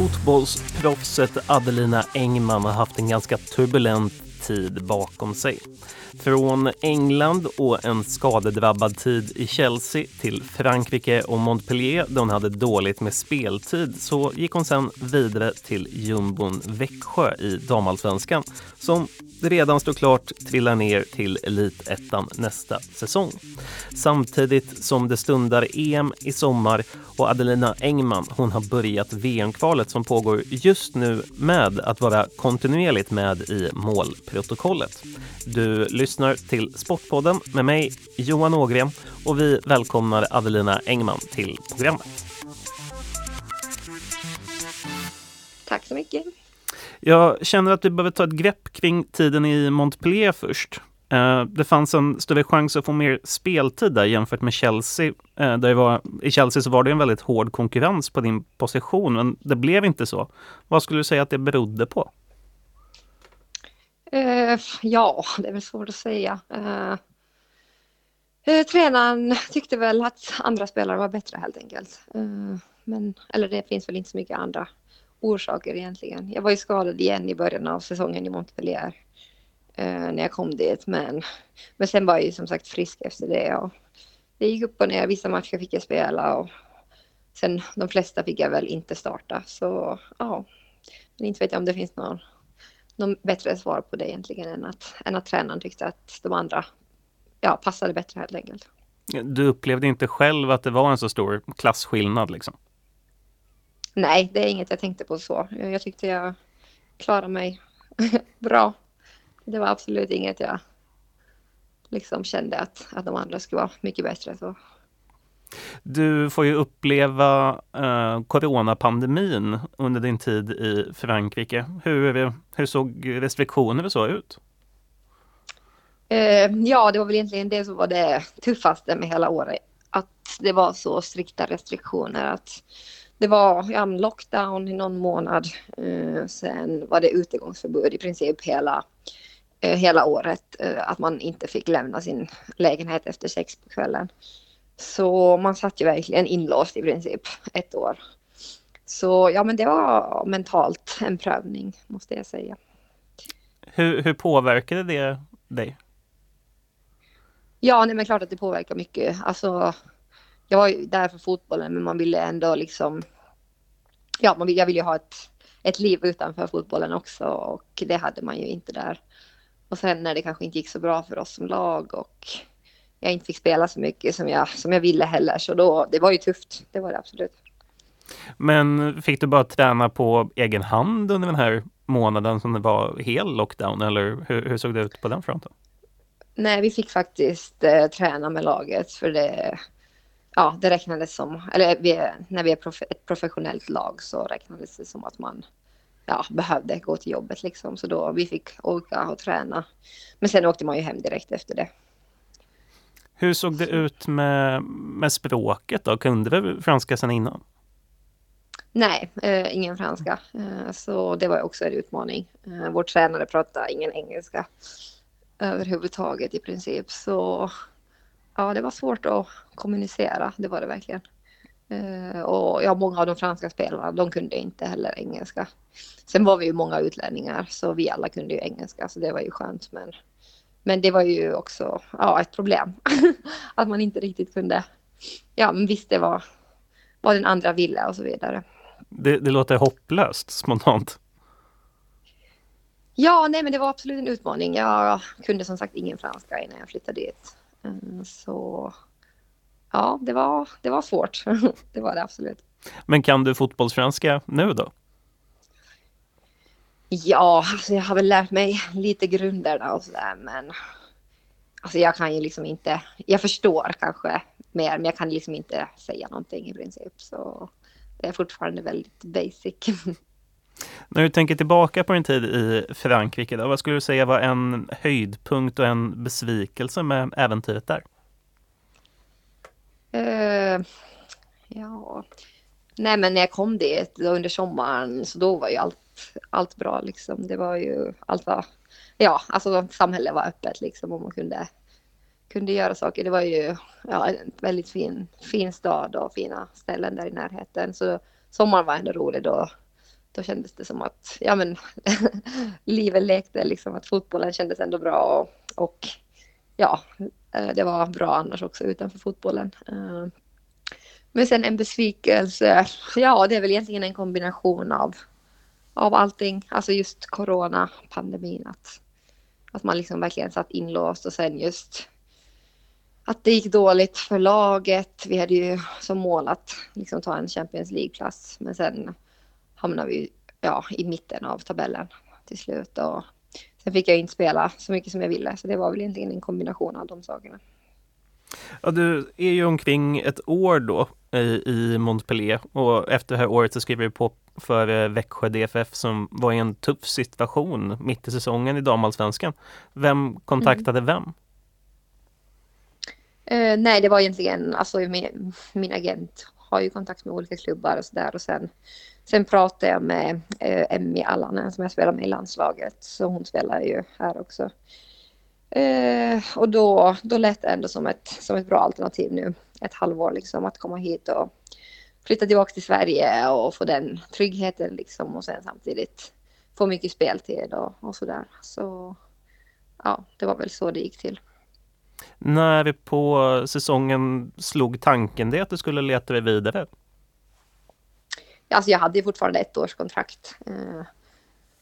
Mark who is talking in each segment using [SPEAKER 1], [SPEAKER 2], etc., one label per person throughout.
[SPEAKER 1] Fotbollsproffset Adelina Engman har haft en ganska turbulent tid bakom sig. Från England och en skadedrabbad tid i Chelsea till Frankrike och Montpellier där hon hade dåligt med speltid så gick hon sen vidare till jumbon Växjö i damallsvenskan som redan står klart trillar ner till elitettan nästa säsong. Samtidigt som det stundar EM i sommar och Adelina Engman hon har börjat VM-kvalet som pågår just nu med att vara kontinuerligt med i målprotokollet. Du lyssnar till Sportpodden med mig Johan Ågren och vi välkomnar Adelina Engman till programmet.
[SPEAKER 2] Tack så mycket.
[SPEAKER 1] Jag känner att vi behöver ta ett grepp kring tiden i Montpellier först. Eh, det fanns en större chans att få mer speltid där jämfört med Chelsea. Eh, där var, I Chelsea så var det en väldigt hård konkurrens på din position, men det blev inte så. Vad skulle du säga att det berodde på?
[SPEAKER 2] Eh, ja, det är väl svårt att säga. Eh, eh, tränaren tyckte väl att andra spelare var bättre helt enkelt. Eh, men, eller det finns väl inte så mycket andra orsaker egentligen. Jag var ju skadad igen i början av säsongen i Montpellier eh, när jag kom dit. Men, men sen var jag ju som sagt frisk efter det. Och det gick upp och ner. Vissa matcher fick jag spela och sen de flesta fick jag väl inte starta. Så ja, men inte vet jag om det finns någon något bättre svar på det egentligen än att, än att tränaren tyckte att de andra ja, passade bättre helt enkelt.
[SPEAKER 1] Du upplevde inte själv att det var en så stor klasskillnad liksom?
[SPEAKER 2] Nej, det är inget jag tänkte på så. Jag tyckte jag klarade mig bra. Det var absolut inget jag liksom kände att, att de andra skulle vara mycket bättre. Så.
[SPEAKER 1] Du får ju uppleva eh, coronapandemin under din tid i Frankrike. Hur, hur såg restriktioner och så ut?
[SPEAKER 2] Eh, ja, det var väl egentligen det som var det tuffaste med hela året. Att det var så strikta restriktioner. Att det var ja, lockdown i någon månad. Eh, sen var det utegångsförbud i princip hela, eh, hela året. Eh, att man inte fick lämna sin lägenhet efter sex på kvällen. Så man satt ju verkligen inlåst i princip ett år. Så ja, men det var mentalt en prövning måste jag säga.
[SPEAKER 1] Hur, hur påverkade det dig?
[SPEAKER 2] Ja, nej, men klart att det påverkar mycket. Alltså, jag var ju där för fotbollen, men man ville ändå liksom. Ja, man vill, jag ville ju ha ett, ett liv utanför fotbollen också och det hade man ju inte där. Och sen när det kanske inte gick så bra för oss som lag och jag inte fick spela så mycket som jag, som jag ville heller. Så då, det var ju tufft, det var det absolut.
[SPEAKER 1] Men fick du bara träna på egen hand under den här månaden som det var hel lockdown eller hur, hur såg det ut på den fronten?
[SPEAKER 2] Nej, vi fick faktiskt eh, träna med laget för det, ja, det räknades som, eller vi, när vi är prof, ett professionellt lag så räknades det som att man ja, behövde gå till jobbet liksom. Så då vi fick åka och träna. Men sen åkte man ju hem direkt efter det.
[SPEAKER 1] Hur såg det ut med, med språket då? Kunde du franska sedan innan?
[SPEAKER 2] Nej, eh, ingen franska. Eh, så det var också en utmaning. Eh, vår tränare pratade ingen engelska överhuvudtaget i princip. Så ja, det var svårt att kommunicera. Det var det verkligen. Eh, och ja, många av de franska spelarna, de kunde inte heller engelska. Sen var vi ju många utlänningar, så vi alla kunde ju engelska, så det var ju skönt. Men men det var ju också ja, ett problem. att man inte riktigt kunde ja, men visste vad, vad den andra ville och så vidare.
[SPEAKER 1] Det, det låter hopplöst spontant.
[SPEAKER 2] Ja, nej men det var absolut en utmaning. Jag kunde som sagt ingen franska innan jag flyttade dit. Mm, så ja, det var, det var svårt. det var det absolut.
[SPEAKER 1] Men kan du fotbollsfranska nu då?
[SPEAKER 2] Ja, alltså jag har väl lärt mig lite grunderna och sådär men alltså jag kan ju liksom inte, jag förstår kanske mer men jag kan liksom inte säga någonting i princip så det är fortfarande väldigt basic.
[SPEAKER 1] När du tänker tillbaka på din tid i Frankrike, då, vad skulle du säga var en höjdpunkt och en besvikelse med äventyret där?
[SPEAKER 2] Uh, ja, nej men när jag kom dit under sommaren så då var ju allt allt bra liksom. Det var ju, allt var, ja, alltså samhället var öppet liksom och man kunde, kunde göra saker. Det var ju ja, en väldigt fin, fin stad och fina ställen där i närheten. Så sommaren var ändå rolig då. då kändes det som att ja, men, livet lekte, liksom, att fotbollen kändes ändå bra och, och ja, eh, det var bra annars också utanför fotbollen. Eh, men sen en besvikelse, ja det är väl egentligen en kombination av, av allting, alltså just coronapandemin. att, att man liksom verkligen satt inlåst och sen just att det gick dåligt för laget. Vi hade ju som mål att liksom ta en Champions League-plats, men sen hamnade vi ja, i mitten av tabellen till slut. Och sen fick jag inte spela så mycket som jag ville, så det var väl egentligen en kombination av de sakerna.
[SPEAKER 1] Ja, du är ju omkring ett år då i, i Montpellier och efter det här året så skriver du på för eh, Växjö DFF som var i en tuff situation mitt i säsongen i damallsvenskan. Vem kontaktade mm. vem?
[SPEAKER 2] Uh, nej, det var egentligen, alltså min, min agent har ju kontakt med olika klubbar och sådär och sen, sen pratade jag med uh, Emmy Allanen som jag spelar med i landslaget, så hon spelar ju här också. Uh, och då, då lät det ändå som ett, som ett bra alternativ nu, ett halvår liksom, att komma hit och flytta tillbaka till Sverige och få den tryggheten liksom och sen samtidigt få mycket speltid och, och sådär. Så ja, det var väl så det gick till.
[SPEAKER 1] När på säsongen slog tanken det att du skulle leta dig vidare?
[SPEAKER 2] Alltså jag hade fortfarande ett års kontrakt eh,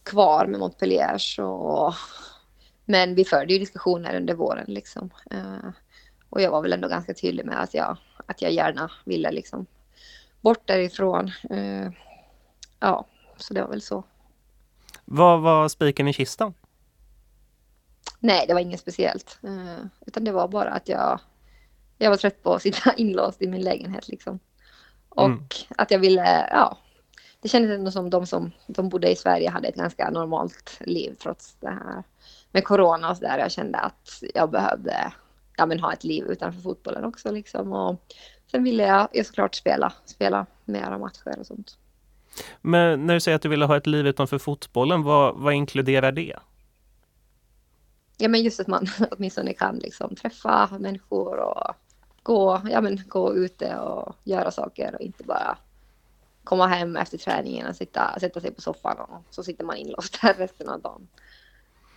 [SPEAKER 2] kvar med Montpellier. Så... Men vi förde ju diskussioner under våren. Liksom. Eh, och jag var väl ändå ganska tydlig med att jag, att jag gärna ville liksom, bort därifrån. Eh, ja, så det var väl så.
[SPEAKER 1] Vad var spiken i kistan?
[SPEAKER 2] Nej, det var inget speciellt. Uh, utan det var bara att jag, jag var trött på att sitta inlåst i min lägenhet liksom. Och mm. att jag ville, ja, det kändes ändå som de som de bodde i Sverige hade ett ganska normalt liv trots det här med corona och så där. Jag kände att jag behövde ja, men ha ett liv utanför fotbollen också liksom. Och sen ville jag, jag såklart spela, spela mera matcher och sånt.
[SPEAKER 1] Men när du säger att du ville ha ett liv utanför fotbollen, vad, vad inkluderar det?
[SPEAKER 2] ja, men just att man åtminstone kan liksom träffa människor och gå, ja, men gå ute och göra saker och inte bara komma hem efter träningen och sitta, sätta sig på soffan och så sitter man inlåst där resten av dagen.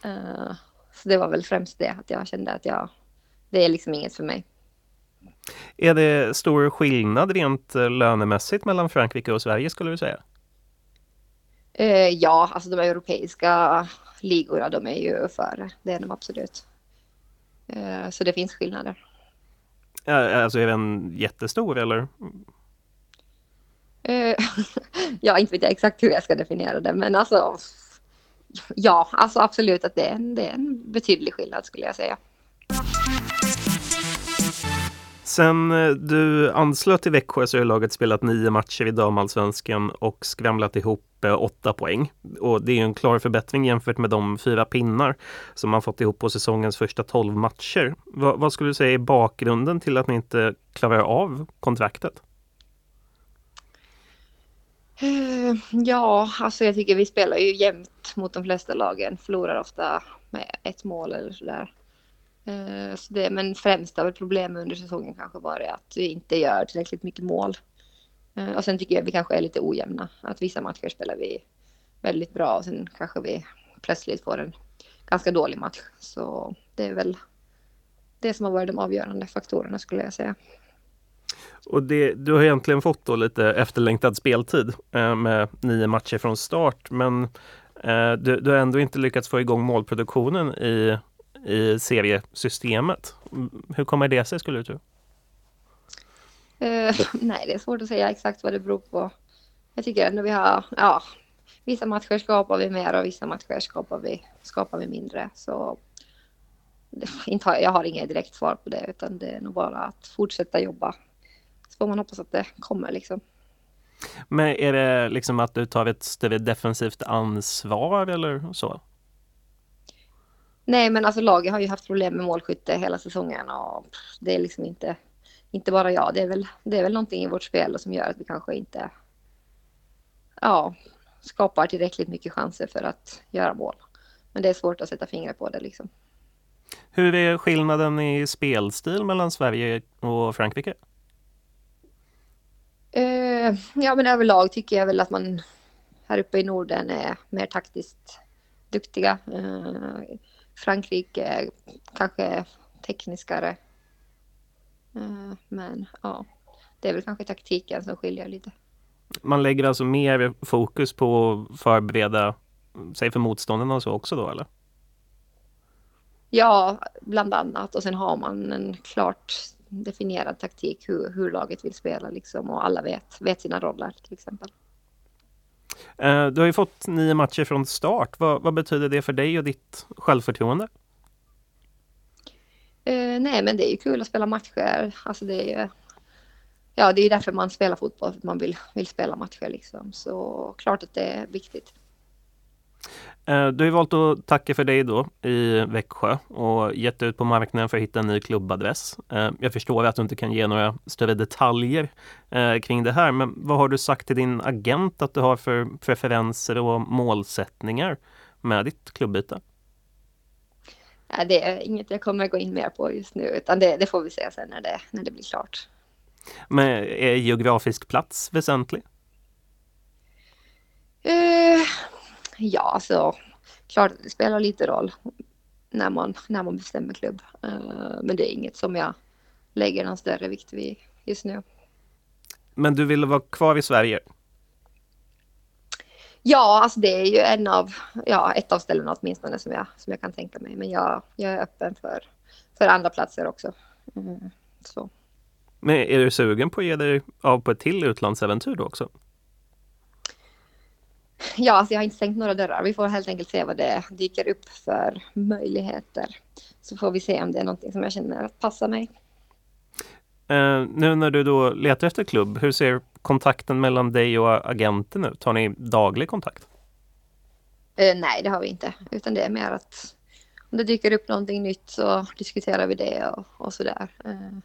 [SPEAKER 2] Uh, så det var väl främst det, att jag kände att jag, det är liksom inget för mig.
[SPEAKER 1] Är det stor skillnad rent eh, lönemässigt mellan Frankrike och Sverige skulle du säga?
[SPEAKER 2] Uh, ja, alltså de europeiska ligorna, de är ju före. Det är de absolut. Eh, så det finns skillnader.
[SPEAKER 1] Alltså är den jättestor eller?
[SPEAKER 2] Eh, ja, inte vet jag exakt hur jag ska definiera det, men alltså ja, alltså absolut att det är en, det är en betydlig skillnad skulle jag säga.
[SPEAKER 1] Sen eh, du anslöt till Växjö så har laget spelat nio matcher i damallsvenskan och skramlat ihop eh, åtta poäng. Och det är en klar förbättring jämfört med de fyra pinnar som man fått ihop på säsongens första tolv matcher. vad, vad skulle du säga är bakgrunden till att ni inte klarar av kontraktet?
[SPEAKER 2] Eh, ja, alltså jag tycker vi spelar ju jämnt mot de flesta lagen. Förlorar ofta med ett mål eller sådär. Eh, så det, men främsta problemet under säsongen kanske varit att vi inte gör tillräckligt mycket mål. Eh, och sen tycker jag vi kanske är lite ojämna. Att vissa matcher spelar vi väldigt bra och sen kanske vi plötsligt får en ganska dålig match. Så det är väl det som har varit de avgörande faktorerna skulle jag säga.
[SPEAKER 1] Och det, du har egentligen fått då lite efterlängtad speltid eh, med nio matcher från start men du, du har ändå inte lyckats få igång målproduktionen i i seriesystemet. Hur kommer det sig skulle du tro?
[SPEAKER 2] Uh, nej, det är svårt att säga exakt vad det beror på. Jag tycker ändå vi har, ja, vissa matcher skapar vi mer och vissa matcher skapar vi, skapar vi mindre. Så inte jag har inget direkt svar på det utan det är nog bara att fortsätta jobba. Så får man hoppas att det kommer liksom.
[SPEAKER 1] Men är det liksom att du tar ett defensivt ansvar eller så?
[SPEAKER 2] Nej, men alltså laget har ju haft problem med målskytte hela säsongen och det är liksom inte, inte bara jag. Det är, väl, det är väl någonting i vårt spel som gör att vi kanske inte ja, skapar tillräckligt mycket chanser för att göra mål. Men det är svårt att sätta fingret på det liksom.
[SPEAKER 1] Hur är skillnaden i spelstil mellan Sverige och
[SPEAKER 2] Uh, ja, men överlag tycker jag väl att man här uppe i Norden är mer taktiskt duktiga. Eh, Frankrike är kanske tekniskare. Eh, men ja, det är väl kanske taktiken som skiljer lite.
[SPEAKER 1] Man lägger alltså mer fokus på att förbereda sig för motståndarna och så också då eller?
[SPEAKER 2] Ja, bland annat. Och sen har man en klart definierad taktik hur, hur laget vill spela liksom och alla vet, vet sina roller till exempel.
[SPEAKER 1] Eh, du har ju fått nio matcher från start. Vad, vad betyder det för dig och ditt självförtroende?
[SPEAKER 2] Uh, nej, men det är ju kul att spela matcher. Alltså det är ju, ja, det är därför man spelar fotboll, för att man vill, vill spela matcher liksom. Så klart att det är viktigt.
[SPEAKER 1] Eh, du har valt att tacka för dig då i Växjö och gett ut på marknaden för att hitta en ny klubbadress. Eh, jag förstår att du inte kan ge några större detaljer eh, kring det här, men vad har du sagt till din agent att du har för preferenser och målsättningar med ditt klubbyte?
[SPEAKER 2] det är inget jag kommer gå in mer på just nu, utan det, det får vi se sen när det, när det blir klart.
[SPEAKER 1] Men är geografisk plats väsentlig?
[SPEAKER 2] Uh, ja, alltså klart det spelar lite roll när man, när man bestämmer klubb. Uh, men det är inget som jag lägger någon större vikt vid just nu.
[SPEAKER 1] Men du vill vara kvar i Sverige?
[SPEAKER 2] Ja, alltså det är ju en av, ja, ett av ställena åtminstone som jag, som jag kan tänka mig. Men jag, jag är öppen för, för andra platser också. Mm, så.
[SPEAKER 1] Men är du sugen på att ge dig av på ett till utlandsäventyr då också?
[SPEAKER 2] Ja, alltså jag har inte stängt några dörrar. Vi får helt enkelt se vad det dyker upp för möjligheter. Så får vi se om det är någonting som jag känner att passar mig.
[SPEAKER 1] Uh, nu när du då letar efter klubb, hur ser kontakten mellan dig och agenten ut? Har ni daglig kontakt?
[SPEAKER 2] Uh, nej, det har vi inte. Utan det är mer att om det dyker upp någonting nytt så diskuterar vi det och, och sådär. Uh,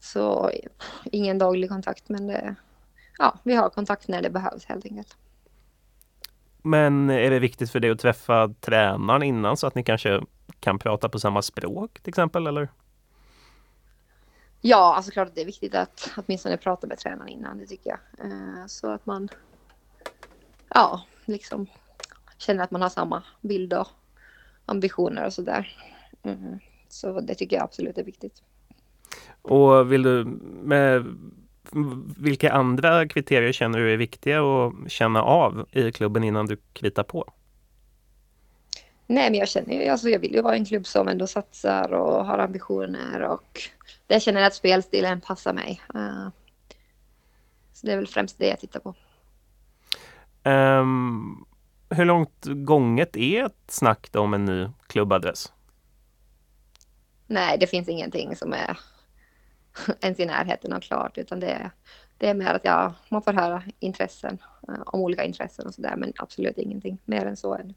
[SPEAKER 2] så ingen daglig kontakt, men det, ja, vi har kontakt när det behövs helt enkelt.
[SPEAKER 1] Men är det viktigt för dig att träffa tränaren innan så att ni kanske kan prata på samma språk till exempel? Eller?
[SPEAKER 2] Ja, alltså klart att det är viktigt att åtminstone prata med tränaren innan, det tycker jag. Eh, så att man ja, liksom känner att man har samma bild och ambitioner och sådär. Mm. Så det tycker jag absolut är viktigt.
[SPEAKER 1] Och vill du med vilka andra kriterier känner du är viktiga att känna av i klubben innan du kritar på?
[SPEAKER 2] Nej, men jag känner ju, alltså jag vill ju vara en klubb som ändå satsar och har ambitioner och det känner jag att spelstilen passar mig. Uh, så det är väl främst det jag tittar på.
[SPEAKER 1] Um, hur långt gånget är ett snack om en ny klubbadress?
[SPEAKER 2] Nej, det finns ingenting som är ens i närheten av klart, utan det är, det är mer att ja, man får höra intressen uh, om olika intressen och sådär, men absolut ingenting mer än så än.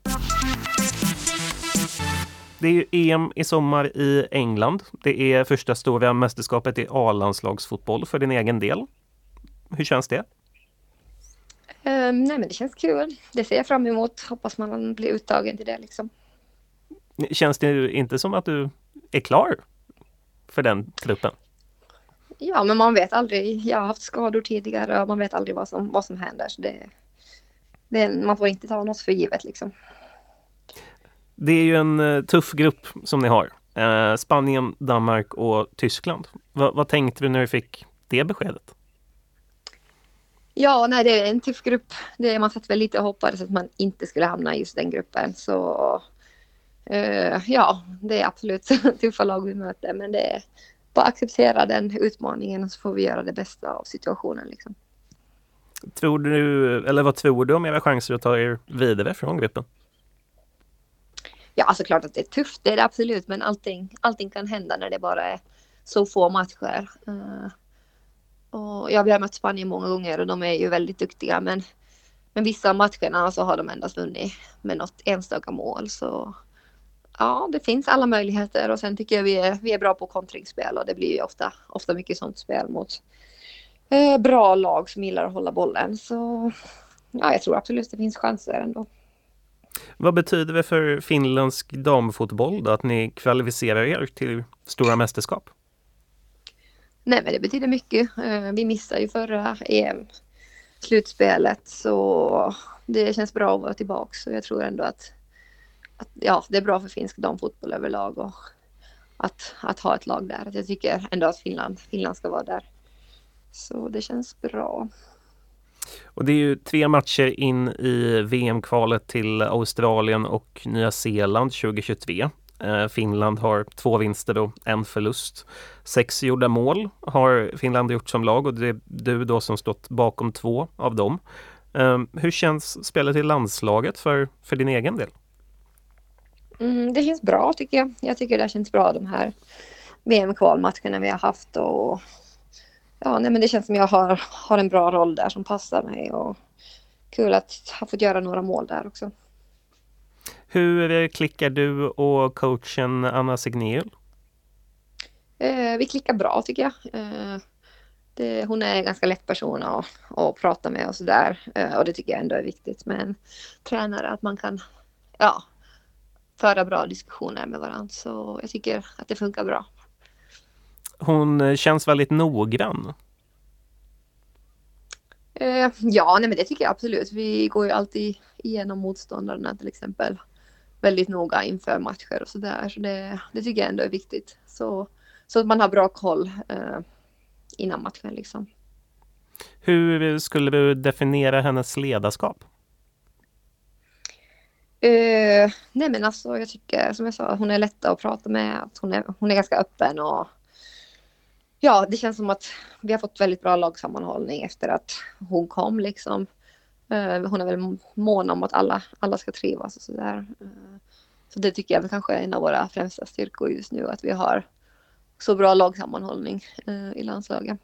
[SPEAKER 1] Det är ju EM i sommar i England. Det är första stora mästerskapet i A-landslagsfotboll för din egen del. Hur känns det?
[SPEAKER 2] Um, nej men det känns kul. Det ser jag fram emot. Hoppas man blir uttagen till det liksom.
[SPEAKER 1] Känns det inte som att du är klar för den truppen?
[SPEAKER 2] Ja, men man vet aldrig. Jag har haft skador tidigare och man vet aldrig vad som, vad som händer. Så det, det, man får inte ta något för givet liksom.
[SPEAKER 1] Det är ju en uh, tuff grupp som ni har. Uh, Spanien, Danmark och Tyskland. Va, vad tänkte du när du fick det beskedet?
[SPEAKER 2] Ja, nej, det är en tuff grupp. Det, man satt väl lite och hoppades att man inte skulle hamna i just den gruppen. Så uh, ja, det är absolut tuffa lag vi möter. Men det bara acceptera den utmaningen och så får vi göra det bästa av situationen. Liksom.
[SPEAKER 1] Tror du, eller vad tror du om era chanser att ta er vidare från gruppen?
[SPEAKER 2] Ja, alltså klart att det är tufft, det är det absolut, men allting, allting kan hända när det bara är så få matcher. Uh, och ja, vi har mött Spanien många gånger och de är ju väldigt duktiga, men, men vissa av matcherna så har de endast vunnit med något enstaka mål. Så ja, det finns alla möjligheter och sen tycker jag vi är, vi är bra på kontringsspel och det blir ju ofta, ofta mycket sånt spel mot eh, bra lag som gillar att hålla bollen. Så ja, jag tror absolut det finns chanser ändå.
[SPEAKER 1] Vad betyder det för finländsk damfotboll då, att ni kvalificerar er till stora mästerskap?
[SPEAKER 2] Nej, men det betyder mycket. Eh, vi missade ju förra EM slutspelet. Så det känns bra att vara tillbaka. Så jag tror ändå att, att ja, det är bra för finsk damfotboll överlag. Och att, att ha ett lag där. Jag tycker ändå att Finland, Finland ska vara där. Så det känns bra.
[SPEAKER 1] Och det är ju tre matcher in i VM-kvalet till Australien och Nya Zeeland 2023. Eh, Finland har två vinster och en förlust. Sex gjorda mål har Finland gjort som lag och det är du då som stått bakom två av dem. Eh, hur känns spelet i landslaget för, för din egen del?
[SPEAKER 2] Mm, det känns bra tycker jag. Jag tycker det känns bra de här VM-kvalmatcherna vi har haft och ja, nej, men det känns som jag har, har en bra roll där som passar mig och kul att ha fått göra några mål där också.
[SPEAKER 1] Hur klickar du och coachen Anna Signéul?
[SPEAKER 2] Eh, vi klickar bra tycker jag. Eh, det, hon är en ganska lätt person att, att prata med och sådär. Eh, och det tycker jag ändå är viktigt med en tränare, att man kan ja, föra bra diskussioner med varandra. Så jag tycker att det funkar bra.
[SPEAKER 1] Hon eh, känns väldigt noggrann.
[SPEAKER 2] Eh, ja, nej, men det tycker jag absolut. Vi går ju alltid igenom motståndarna till exempel väldigt noga inför matcher och sådär. Så det, det tycker jag ändå är viktigt. Så, så att man har bra koll eh, innan matchen liksom.
[SPEAKER 1] Hur skulle du definiera hennes ledarskap?
[SPEAKER 2] Uh, nej men alltså jag tycker som jag sa, hon är lätt att prata med. Att hon, är, hon är ganska öppen och ja, det känns som att vi har fått väldigt bra lagsammanhållning efter att hon kom liksom. Uh, hon är väl mån om att alla, alla ska trivas och sådär. Uh, så det tycker jag väl kanske är en av våra främsta styrkor just nu, att vi har så bra lagsammanhållning i landslaget.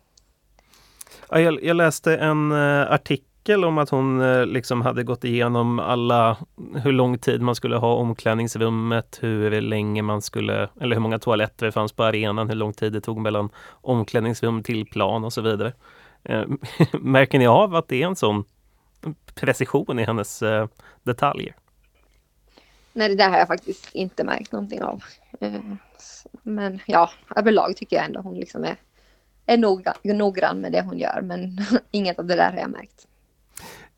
[SPEAKER 1] Ja, jag, jag läste en artikel artikel om att hon eh, liksom hade gått igenom alla, hur lång tid man skulle ha omklädningsrummet, hur länge man skulle, eller hur många toaletter det fanns på arenan, hur lång tid det tog mellan omklädningsrum till plan och så vidare. Eh, märker ni av att det är en sån precision i hennes eh, detaljer?
[SPEAKER 2] Nej, det där har jag faktiskt inte märkt någonting av. Men ja, överlag tycker jag ändå hon liksom är, är noggrann med det hon gör, men inget av det där har jag märkt.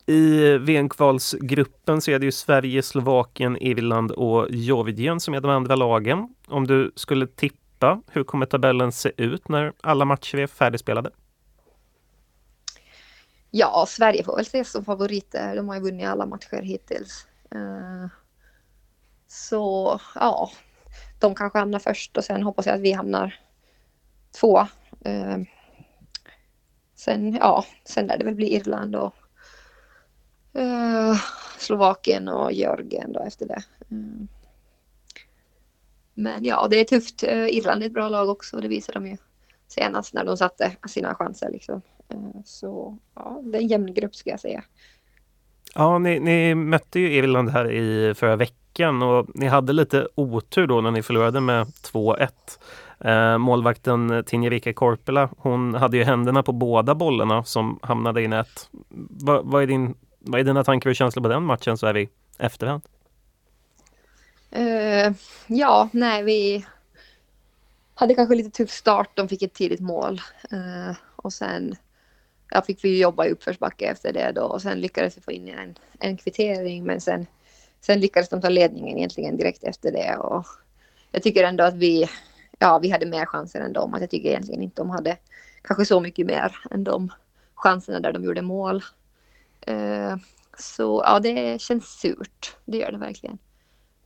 [SPEAKER 1] I VM-kvalsgruppen så är det ju Sverige, Slovakien, Irland och Georgien som är de andra lagen. Om du skulle tippa, hur kommer tabellen se ut när alla matcher är färdigspelade?
[SPEAKER 2] Ja, Sverige får väl ses som favoriter. De har ju vunnit alla matcher hittills. Eh, så ja, de kanske hamnar först och sen hoppas jag att vi hamnar två. Eh, sen, ja, sen lär det väl bli Irland och Eh, Slovakien och Georgien då efter det. Mm. Men ja, det är tufft. Eh, Irland är ett bra lag också. Det visade de ju senast när de satte sina chanser. Liksom. Eh, så ja, det är en jämn grupp ska jag säga.
[SPEAKER 1] Ja, ni, ni mötte ju Irland här i förra veckan och ni hade lite otur då när ni förlorade med 2-1. Eh, målvakten Tinja Korpela, hon hade ju händerna på båda bollarna som hamnade i nät. Va, vad är din vad är dina tankar och känslor på den matchen så är vi efterhand?
[SPEAKER 2] Uh, eh, ja, nej vi hade kanske lite tuff start. De fick ett tidigt mål uh, och sen ja, fick vi jobba i uppförsbacke efter det då och sen lyckades vi få in en, en kvittering men sen, sen lyckades de ta ledningen egentligen direkt efter det och jag tycker ändå att vi, ja, vi hade mer chanser än dem. Att jag tycker egentligen inte de hade kanske så mycket mer än de chanserna där de gjorde mål. Eh, så ja, det känns surt. Det gör det verkligen.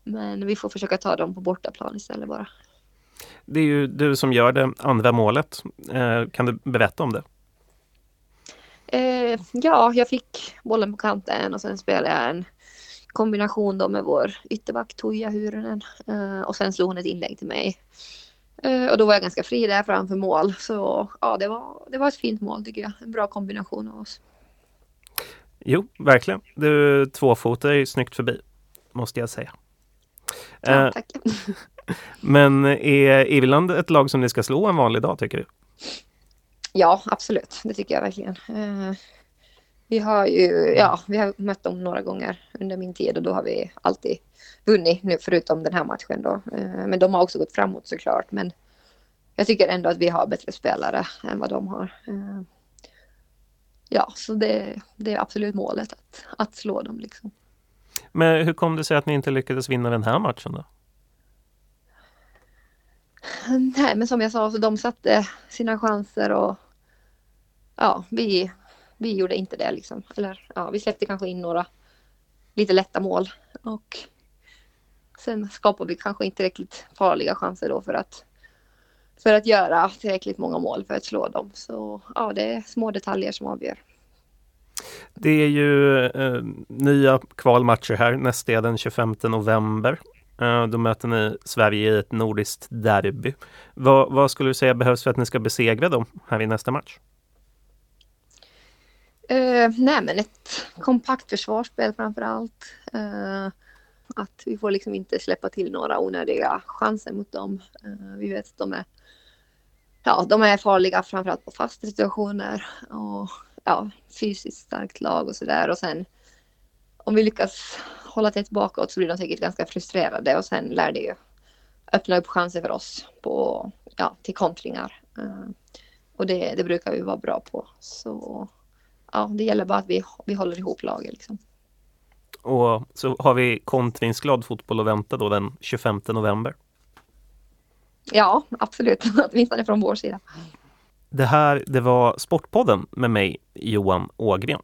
[SPEAKER 2] Men vi får försöka ta dem på bortaplan istället bara.
[SPEAKER 1] Det är ju du som gör det andra målet. Eh, kan du berätta om det?
[SPEAKER 2] Eh, ja, jag fick bollen på kanten och sen spelade jag en kombination då med vår ytterback Tuija Hyrynen och sen slog hon ett inlägg till mig. och då var jag ganska fri där framför mål så ja, det var, det var ett fint mål tycker jag. En bra kombination av oss.
[SPEAKER 1] Jo, verkligen. Du tvåfotar är snyggt förbi, måste jag säga.
[SPEAKER 2] Ja, eh, tack.
[SPEAKER 1] men är Irland ett lag som ni ska slå en vanlig dag, tycker du?
[SPEAKER 2] Ja, absolut. Det tycker jag verkligen. Eh, vi har ju ja, vi har mött dem några gånger under min tid och då har vi alltid vunnit nu förutom den här matchen då. Eh, men de har också gått framåt såklart. Men jag tycker ändå att vi har bättre spelare än vad de har. Ja, så det, det är absolut målet att, att slå dem. Liksom.
[SPEAKER 1] Men hur kom det sig att ni inte lyckades vinna den här matchen då?
[SPEAKER 2] Nej, men som jag sa, så de satte sina chanser och ja, vi, vi gjorde inte det liksom. Eller ja, vi släppte kanske in några lite lätta mål och sen skapade vi kanske inte tillräckligt farliga chanser då för att för att göra tillräckligt många mål för att slå dem. Så ja, det är små detaljer som avgör.
[SPEAKER 1] Det är ju eh, nya kvalmatcher här. Nästa är den 25 november. Eh, då möter ni Sverige i ett nordiskt derby. Vad, vad, skulle du säga behövs för att ni ska besegra dem här i nästa match?
[SPEAKER 2] Uh, nej, men ett kompakt försvarsspel framför allt. Uh, att vi får liksom inte släppa till några onödiga chanser mot dem. Eh, vi vet att de är, ja, de är farliga framförallt på fasta situationer och ja, fysiskt starkt lag och sådär. Och sen om vi lyckas hålla tätt bakåt så blir de säkert ganska frustrerade och sen lär det ju öppna upp chanser för oss på, ja, till kontringar. Eh, och det, det brukar vi vara bra på. Så ja, det gäller bara att vi, vi håller ihop laget. Liksom.
[SPEAKER 1] Och så har vi kontringsglad fotboll att vänta då den 25 november.
[SPEAKER 2] Ja, absolut. Åtminstone från vår sida.
[SPEAKER 1] Det här, det var Sportpodden med mig, Johan Ågren.